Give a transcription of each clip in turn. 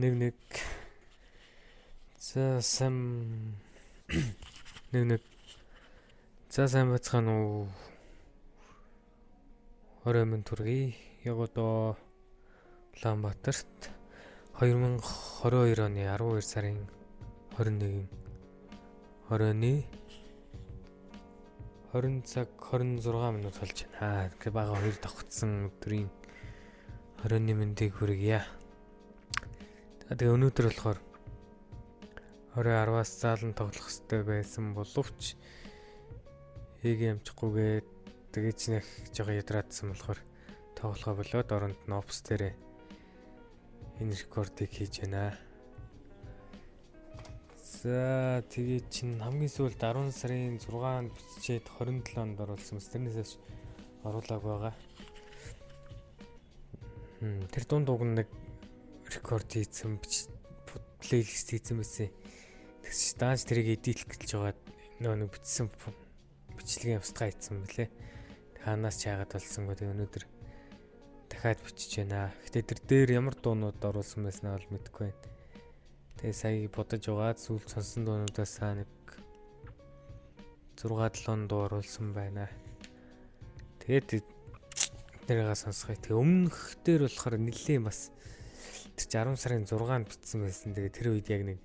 нэг нэг. За сам. Нэг нэг. За сайн бацгаана уу? Ороймын төргий. Яг одоо Улаанбаатарт 2022 оны 12 сарын 21-ийн оройны 20 цаг 26 минут болж байна. Тэгэхээр бага хоёр давхцсан өдрийн оройны мэндийг хүргье. Тэгээ өнөөдөр болохоор орой 10-аас заалан тоглох хэрэгтэй байсан боловч хийг ямчгүйгээд тэгээ ч нэх жоо ядраадсан болохоор тоглохоо болоод оронд нь опс дээрээ энэ рекордыг хийж байна. За тэгээ чин хамгийн сүүлд 10 сарын 6-нд бичээд 27-нд оруулсан мэс тэрнээс оруулааг байгаа. Тэр дунд уг нэг рекорд хийсэн плейлист хийсэн байсан. Тэгс дааж тэрийг эдитлэх гэж байгаа нөө нэг бичсэн бичлэгийн устгаа хийсэн мөлий. Ханаас ч яагаад болсонгүй тэг өнөөдөр дахиад бичиж байна. Гэтэ тэр дээр ямар дуунууд оруулсан байснаа бол мэдэхгүй байна. Тэгээ сая бодож угаад сүүл сонсон дуунуудаас нэг 6 7 дуу оруулсан байна. Тэгээд тэрийг сонсгоё. Тэг өмнөх дээр болохоор нэлээд бас тэр 10 сарын 6-нд бичсэн байсан. Тэгээ тэр үед яг нэг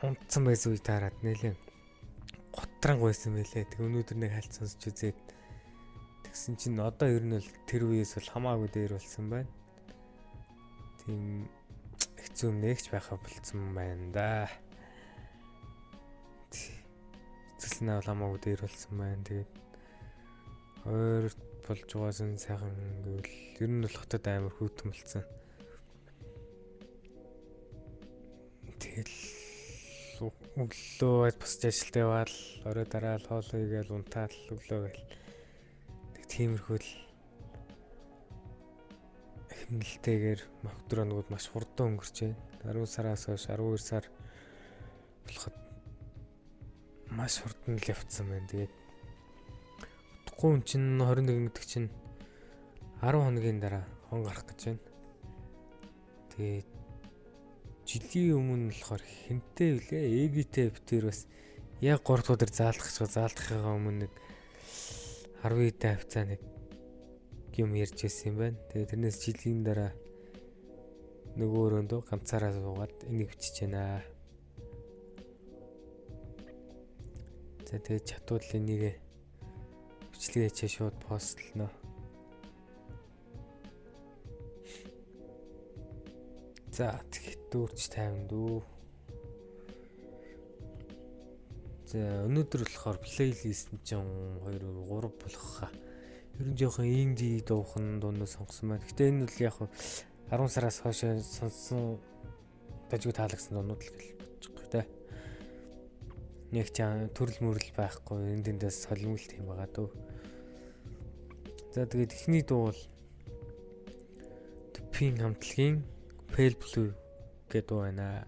унтсан байсан үед хараад нэлээд готранг байсан байлээ. Тэг өнөөдөр нэг хальт сонсч үзээд тэгсэн чинь одоо ер нь л тэр үеэс бол хамаагүй дээр болсон байна. Тийм хэцүү нэгч байхаа болцсон байна да. Эцэслэнээ бол хамаагүй дээр болсон байна. Тэгээд хоёр болж байгаасан сайхан гэвэл ер нь бол хотод амар хүүтэн болцсон. Тэгэл өглөө босч ажилд яваал орой дараа л хоол хийгээл унтаал өглөө гэл. Тиймэрхүү л хэмнэлтэйгээр махдронууд маш хурдан өнгөрч байна. 10 сараас хойш 12 сар болоход маш хурдан л явцсан байна. Тэгээд удахгүй өн чинь 21 гэдэг чинь 10 хоногийн дараа хон гарах гэж байна. Тэгээд жилийн өмнө болохоор хинтээ үлээ эгитэй битэр бас яг 3 дахь өдөр заалдах гэж заалдахыгаа өмнө нэг 10 хэдэн хавцаа нэг юм ярьж байсан юм байна. Тэгээ тэрнээс жилийн дараа нөгөө өрөөндөө ганцаараа суугаад энийг бичиж байна. За тэгээ чатууд л энийг бичлэгээ хийчээ шууд постлно. За тэгэхээр дүүрч 50 дүү. За өнөөдөр болохоор плейлист нь ч 2 3 болох хаа. Ер нь жоохон инди дуухан дуунаа сонгосон байна. Гэтэ энэ бол яг 10 сараас хойш сонссон дажгүй таалагсан дуунууд л гэж бодчихгүй те. Нэг ч төрөл мөрөл байхгүй энэ дэндээс солимолт юм байгаа дөө. За тэгээд эхний дуу бол Төпийн хамтлагийн Pale Blue гэдэг дуу байна.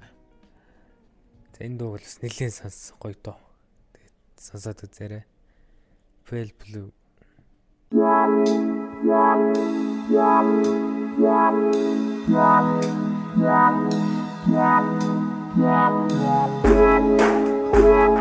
За энэ дуу бол нэлээд сонс гоё дуу. Тэгээд сонсоод үзээрэй. Pale Blue. Following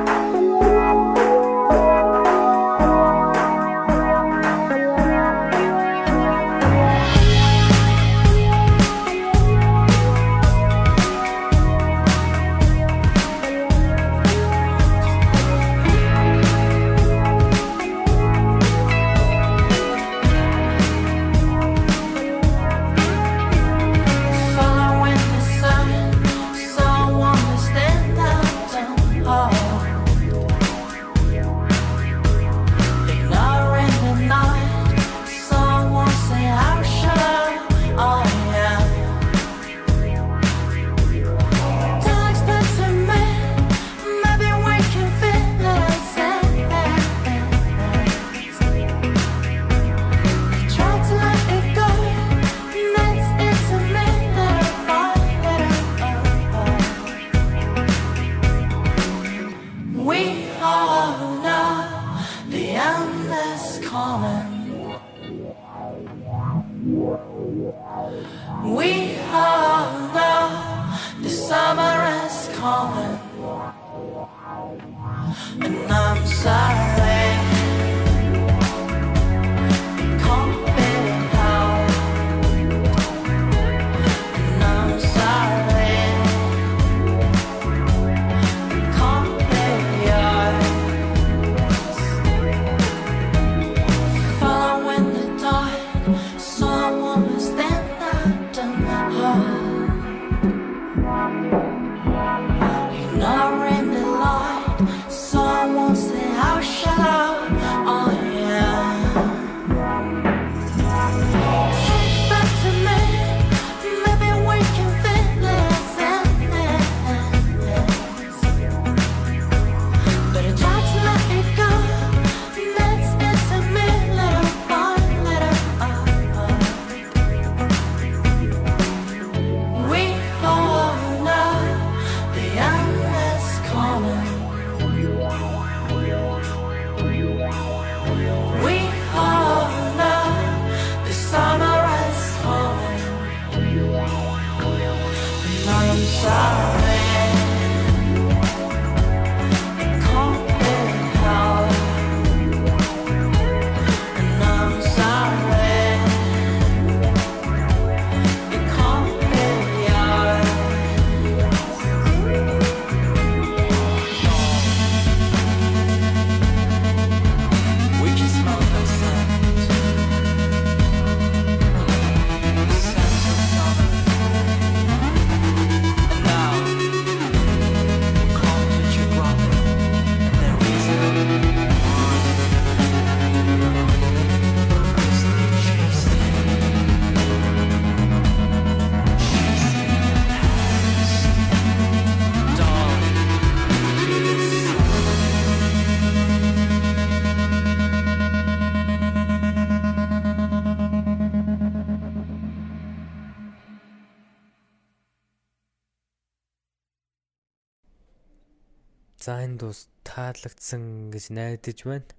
За энэ дус таалагдсан гэж найдаж байна.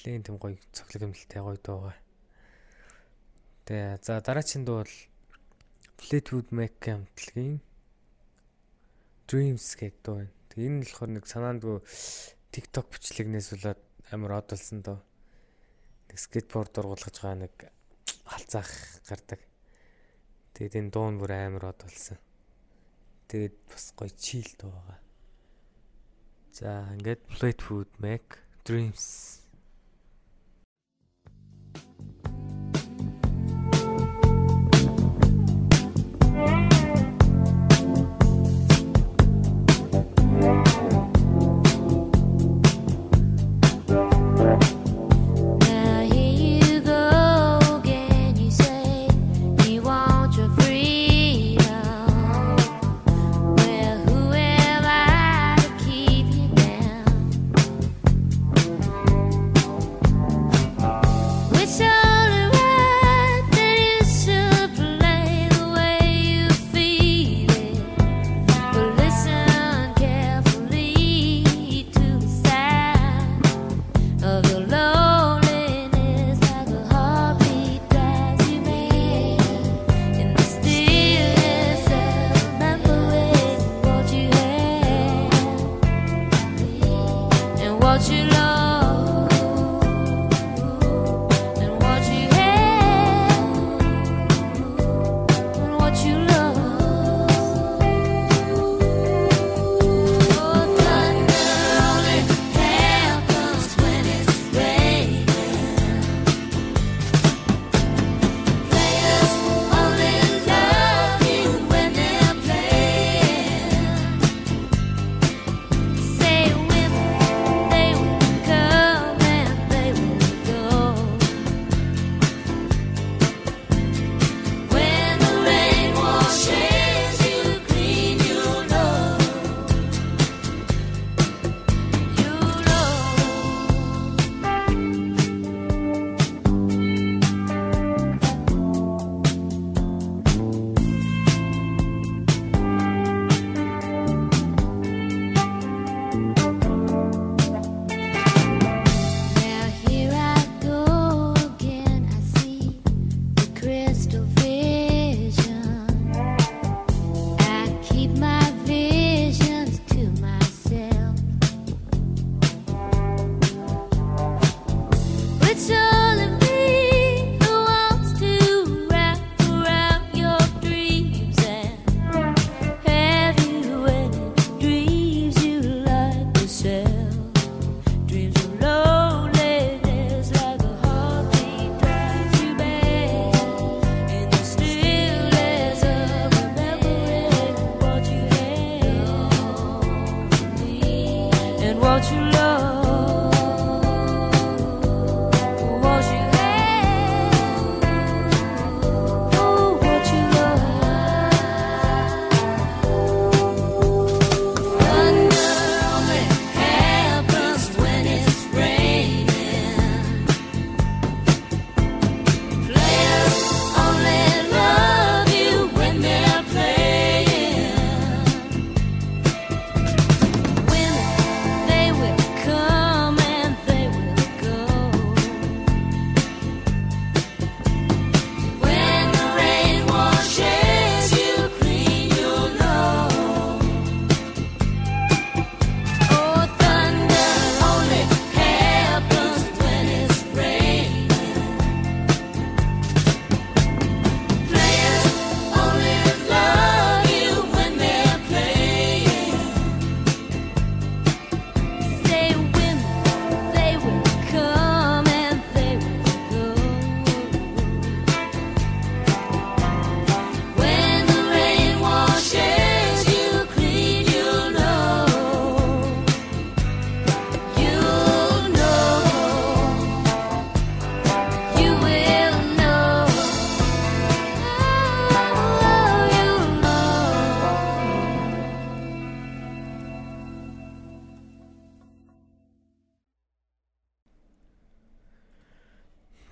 Лэн тэм гоё цоглог юмлтай гоё дуугаа. Тэгээ за дараагийн дуу бол Fleetwood Mac хамтлагийн Dreams гэх дуу байна. Тэгээ энэ болохоор нэг санаандгүй TikTok бичлэгнээс болоод амар одолсон доо. Нэг скейтборд ургуулгаж байгаа нэг халцаах гардаг. Тэгээд энэ дуу нь бүр амар одолсон. Тэгээд бас гоё чийл дуу байгаа. Get get Fleetwood Mac Dreams.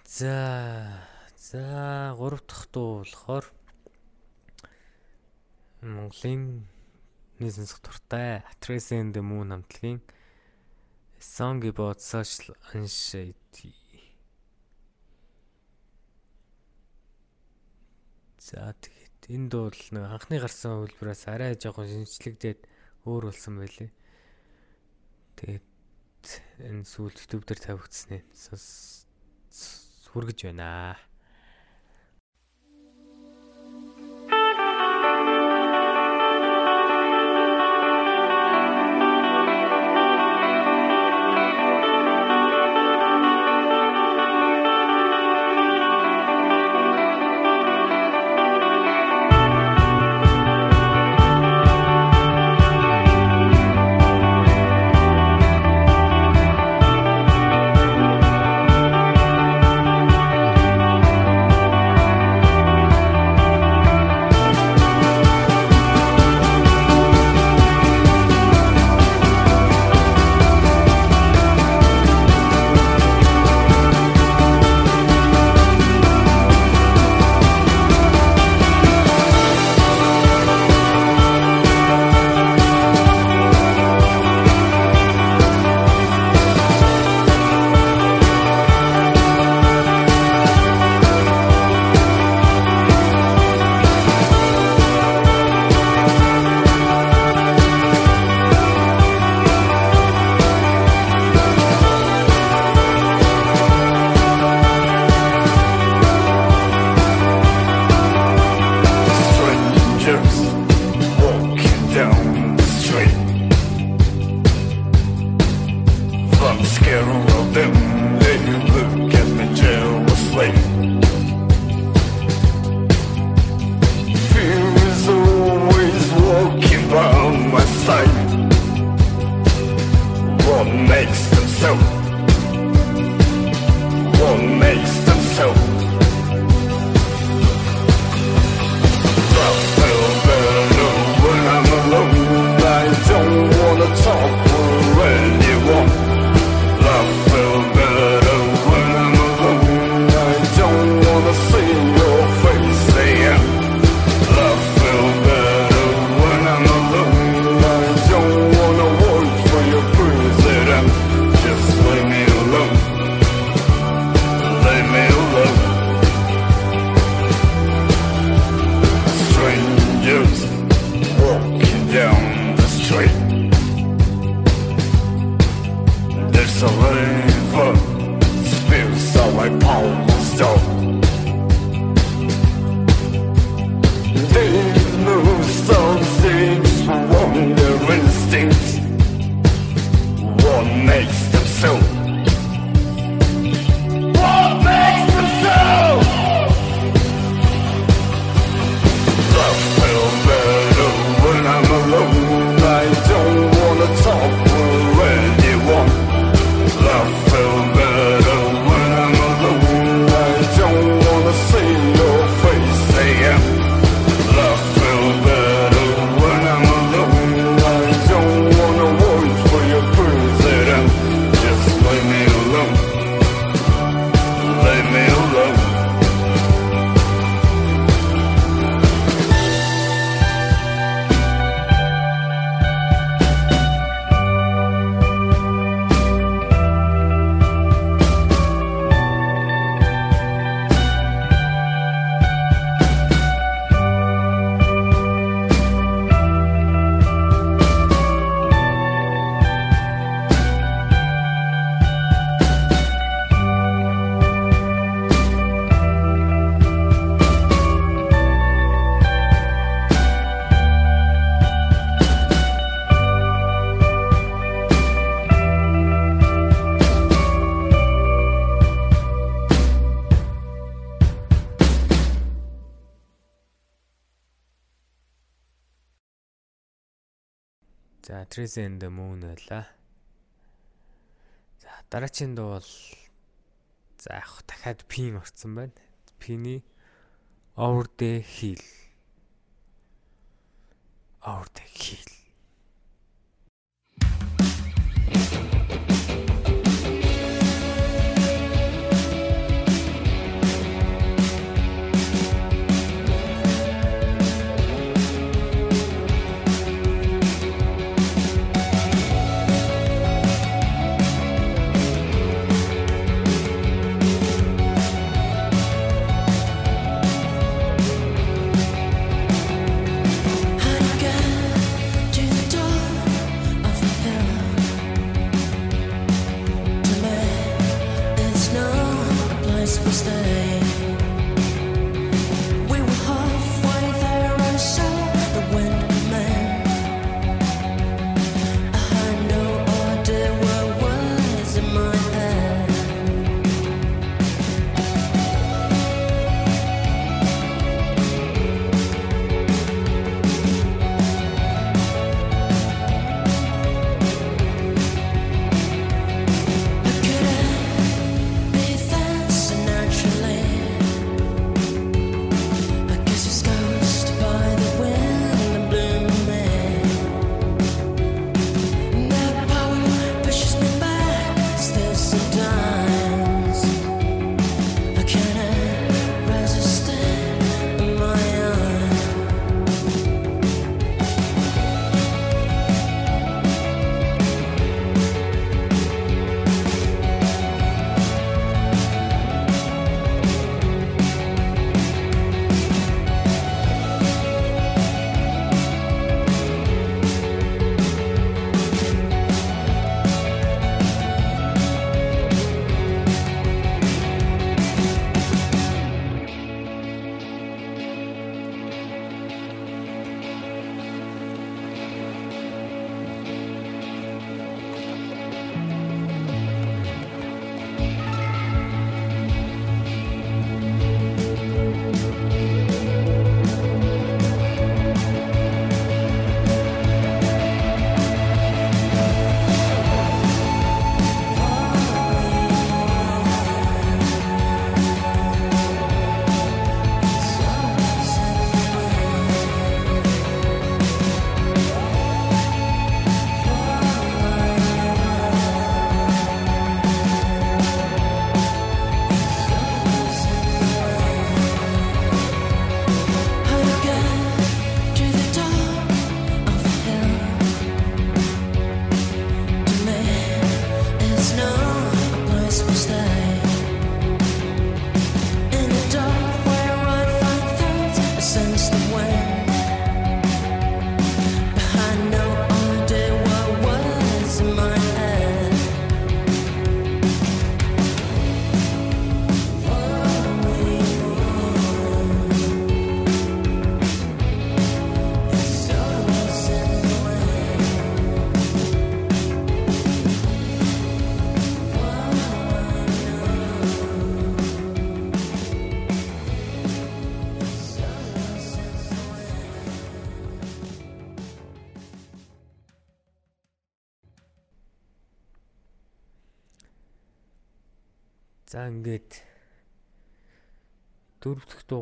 За за 3 дахь дуу болохоор Монголын нийслэл туртай Actress in the Moon хамтлагийн Song about Social Anxiety. За тэгээд энэ дуу л нэг анхны гарсан хөлбрээс арай жоохон шинжлэгдээд өөр болсон байлээ. Тэгээд энэ сүүл YouTube дээр тавигдсан нь хүргэж байна. Trace and the Moon байла. За дараагийн дуу бол за яг дахиад пин орсон байна. Пины Over the Hill. Over the Hill.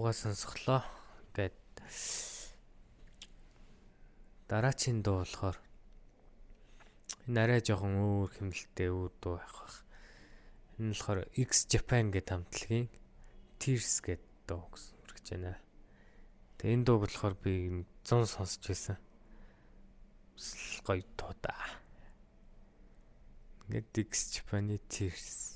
Дуугаа сонсголоо. Ингээд дараачийн дуу болохоор энэ арай жоохон өөр хэмнэлттэй өөр дуу байх бах. Энэ болохоор X Japan гэдэг хамтлагийн Tears гэдэг дуу гэсэн үргэж байна. Тэгээ энэ дууг болохоор би 100 сонсч байсан. Гоё дуу да. Ингээд X Japan-ы Tears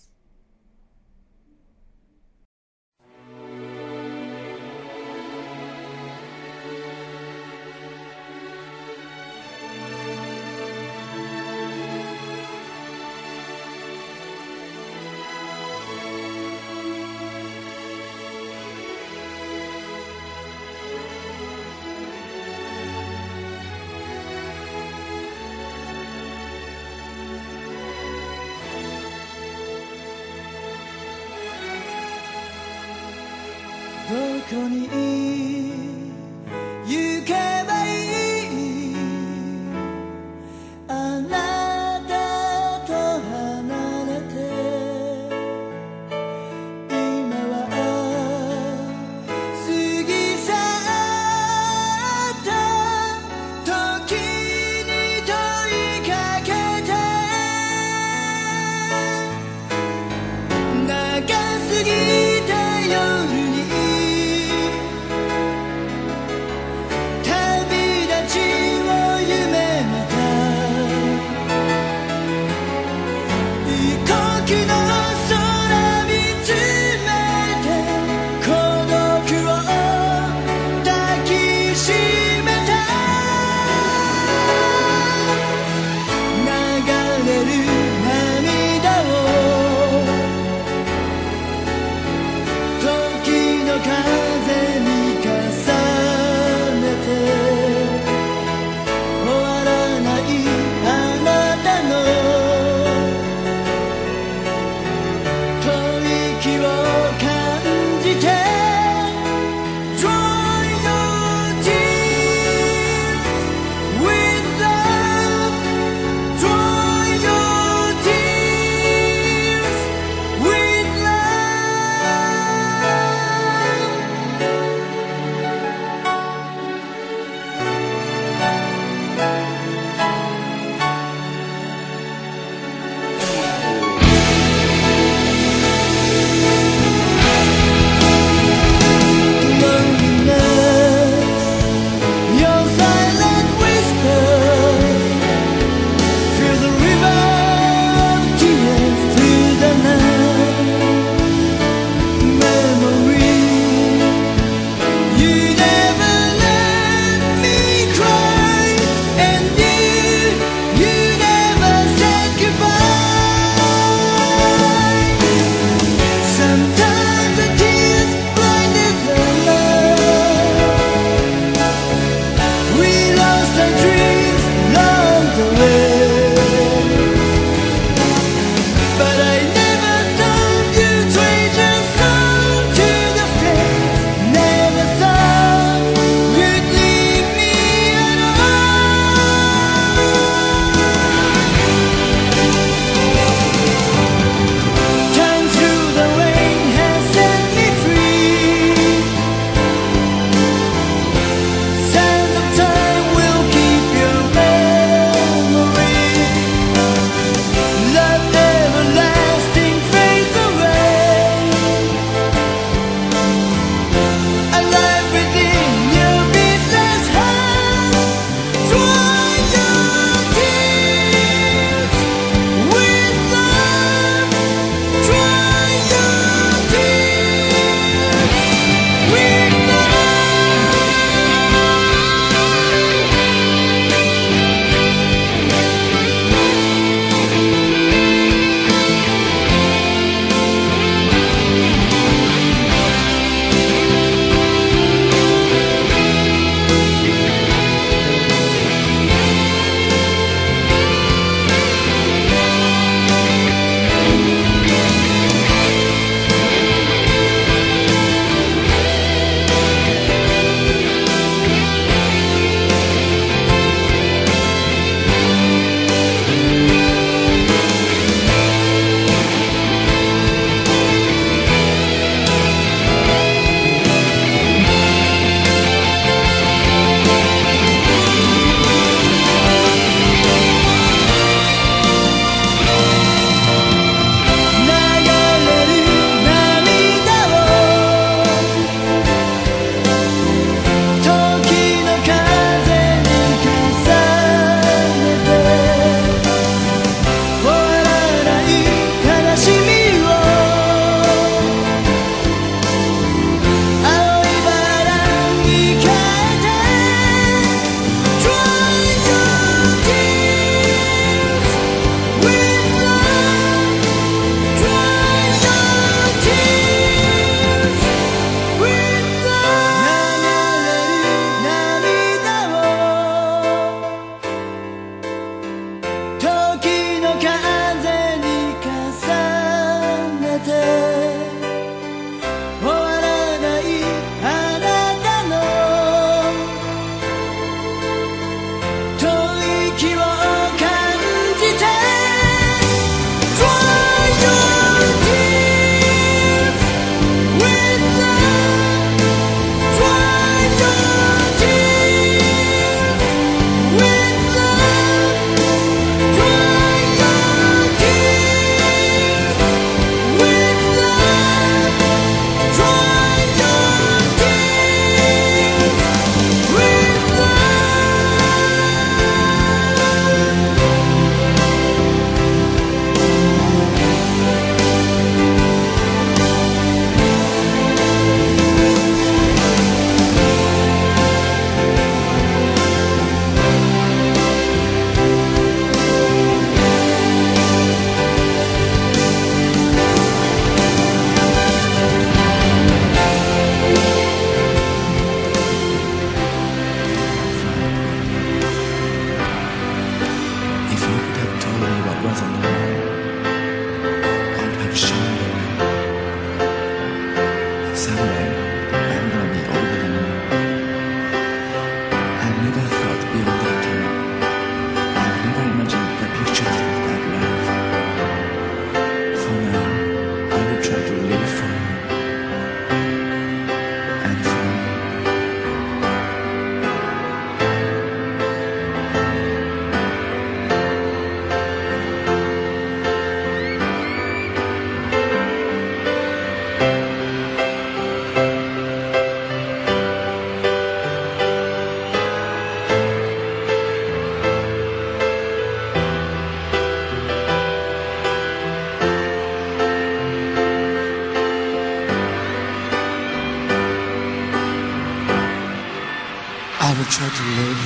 Love,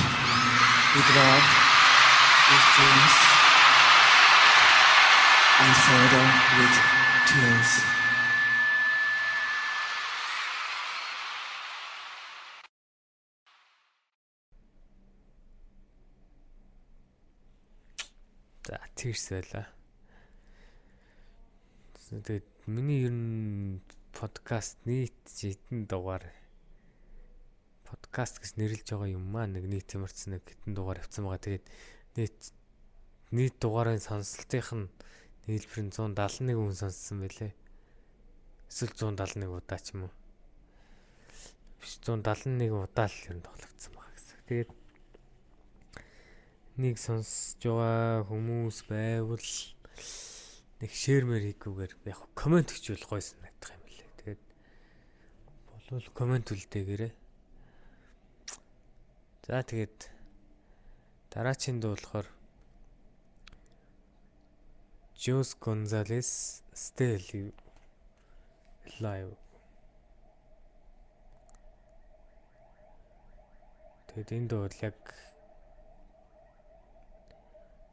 with dreams, and further with tears. За тийш байла. Тэгээд миний ер нь подкаст нийт хэдэн дугаар подкаст гэж нэрлэж байгаа юм маа нэг нийт юмарцсан нэг хэдэн дугаар авсан байгаа. Тэгээд нийт нийт дугаарын сонсолтынх нь нийлбэр нь 171 хүн сонссон байлээ. Эсвэл 171 удаа ч юм уу. Биш 171 удаа л ер нь тоглогдсон байгаа гэсэн. Тэгээд нэг сонсож байгаа хүмүүс байвал нэг шеэрмэр хийгүүгээр яг комент хийвэл гоё санагдах юм лээ. Тэгээд болвол комент үлдээгээрэй. За тэгээд дараачийн дуу болохоор Jose Gonzalez Stay Live. Тэгээд энэ дуу яг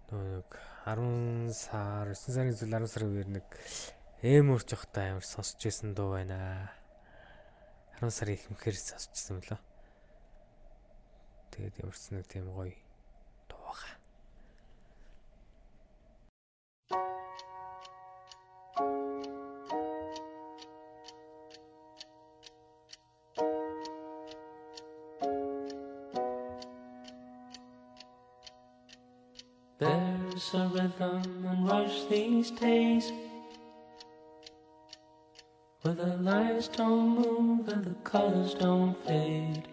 нэг 10 сар 9 сарын зүйл 10 сарын үеэр нэг эм урч явахтаа амар сонсч байсан дуу байна. 10 сарын ихэнхээр сонсчихсан мөлөө. Тэгээд ямарч нэг тийм гоё дуу байгаа. There's a rhythm and rush these days Where the lines don't move and the colors don't fade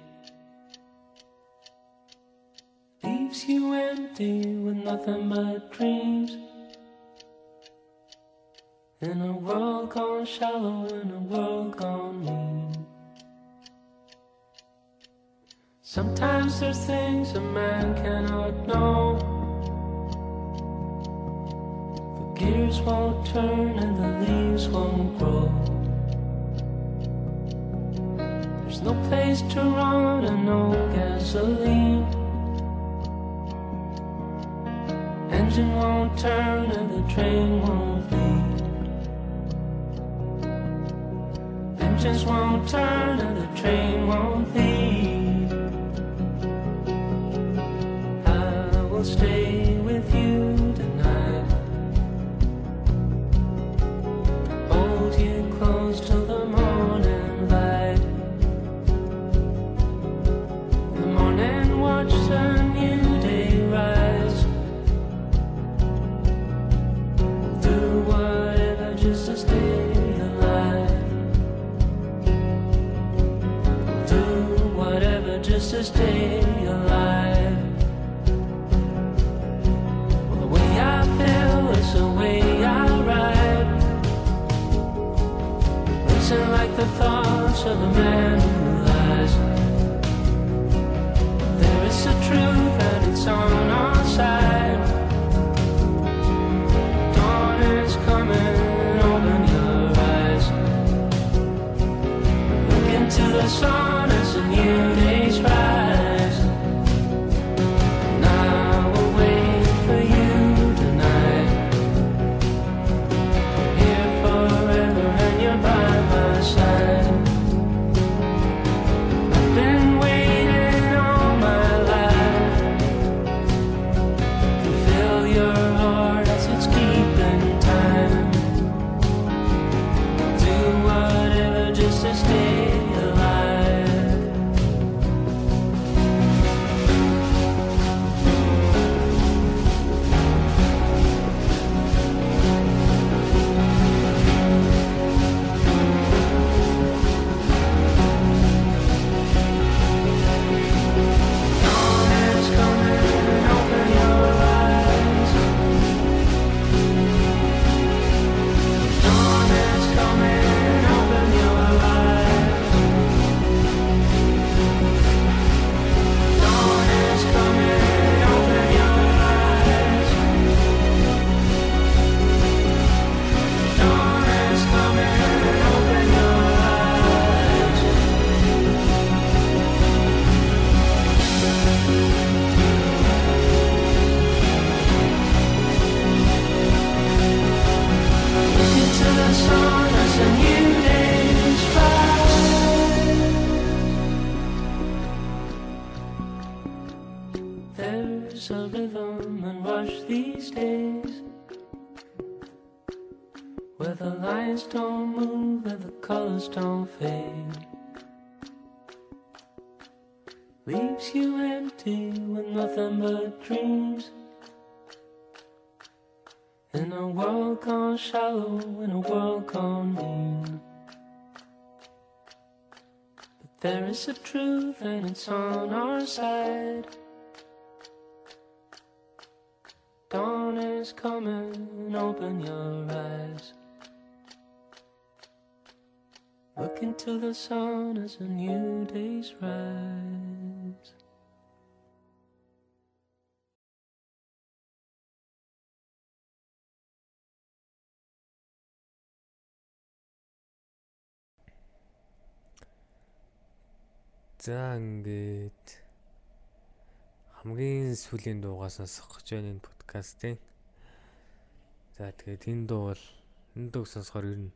empty with nothing but dreams In a world gone shallow, in a world gone mean Sometimes there's things a man cannot know The gears won't turn and the leaves won't grow. There's no place to run and no gasoline. Engine won't turn and the train won't leave. Engines won't turn and the train won't leave. To stay alive. Well, the way I feel is the way I ride. Listen like the thoughts of a man who lies. There is a truth and it's on our side. Dawn is coming, into the sun as a new dreams. In a world gone shallow, in a world gone mean. But there is a truth and it's on our side. Dawn is coming, open your eyes. Look into the sun as a new day's rise. За ингээд хамгийн сүүлийн дуугаа сонсох гэж байна энэ подкастын. За тэгээд энэ дуу бол энэ дууг сонсохоор ер нь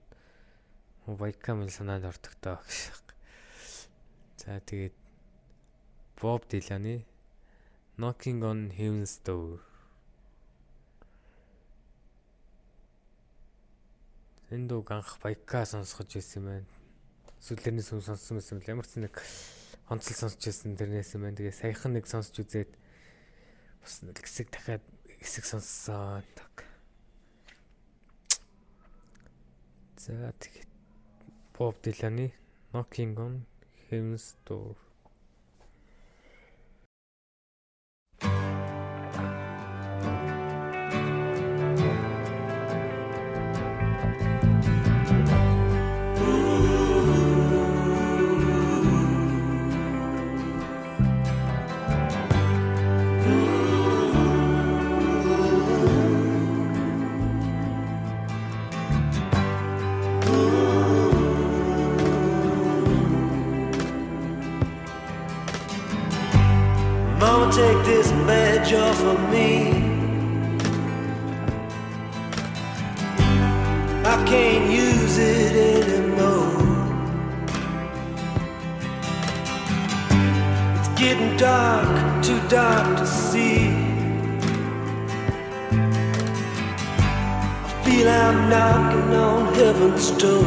Вайкамын санаанд ортогтой гэж. За тэгээд Bob Dylan-ы Knocking on Heaven's Door. Энэ дууг анх Вайка сонсгож юм байна. Сүлэрнээс хүн сонссон байсан бэл ямар ч нэг онцлог сонсч байсан тэрнээс юм байна. Тэгээ саяхан нэг сонсч үзээд бас нэг хэсэг дахиад хэсэг сонссон. Так. За тэгээд Bob Dylan-ы Knocking on Heaven's Door. Off of me. I can't use it anymore. It's getting dark, too dark to see. I feel I'm knocking on heaven's door.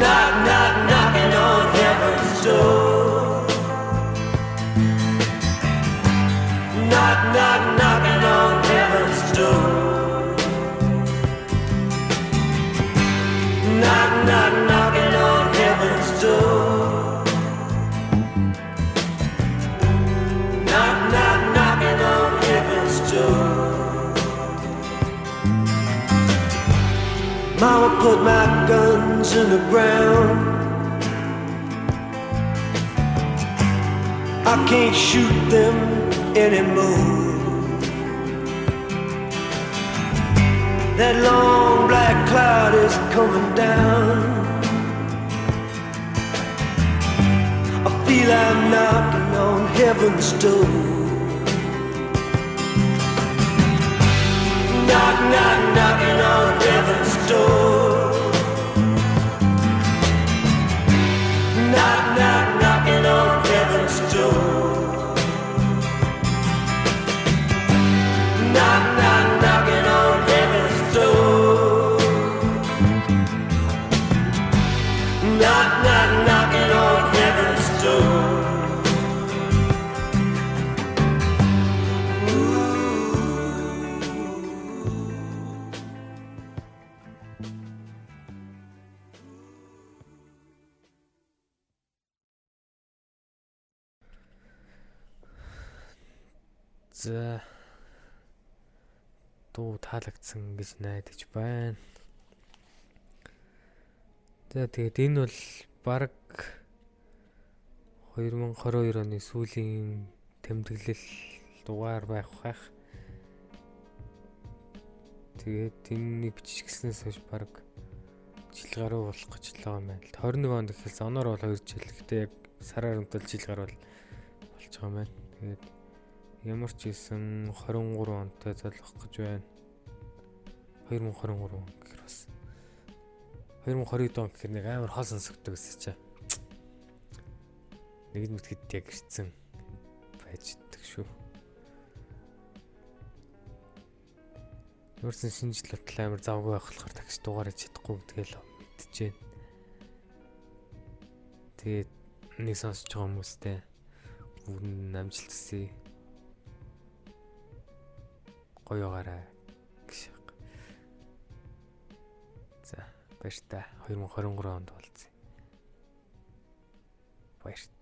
Knock, knock, knocking on heaven's door. Knock, knock, knocking on heaven's door. Knock, knock, knocking on heaven's door. Knock, knock, knocking on heaven's door. Mama put my guns in the ground. I can't shoot them anymore. That long black cloud is coming down. I feel I'm knocking on heaven's door. Knock, knock, knocking on heaven's door. Knock, knock, knocking on Santa дуу таалагдсан гэж найдаж байна. За тэгээд энэ бол баг 2022 оны сүүлийн тэмдэглэл дугаар байх байх. Тэгээд энэний бичигснээс хойш баг жил гаруй болох гэж л байгаа юм байна. 21 онд эхэлсэн. Оноор бол 2 жил. Гэтэ яг сараар өмтөл жил гаруй болж байгаа юм байна. Тэгээд ямар ч хэлсэн 23 онтой залгах гэж байна. 2023 он гэхэр бас 2022 он гэхэр нэг амар хол сонсогддог гэсэн чинь. Нэг нь мэтгэд яг ирсэн байж идэх шүү. Өөрсөн шинжил батал амар завгүй байх болохоор такс дугаараа чадахгүй гэдгээл мэдчихээн. Тэгээд нэг сонсож байгаа хүмүүстэй бүгд амжилт хүсье. Гоё гараа гэж. За баяр та 2023 онд болцъя. Баяр та.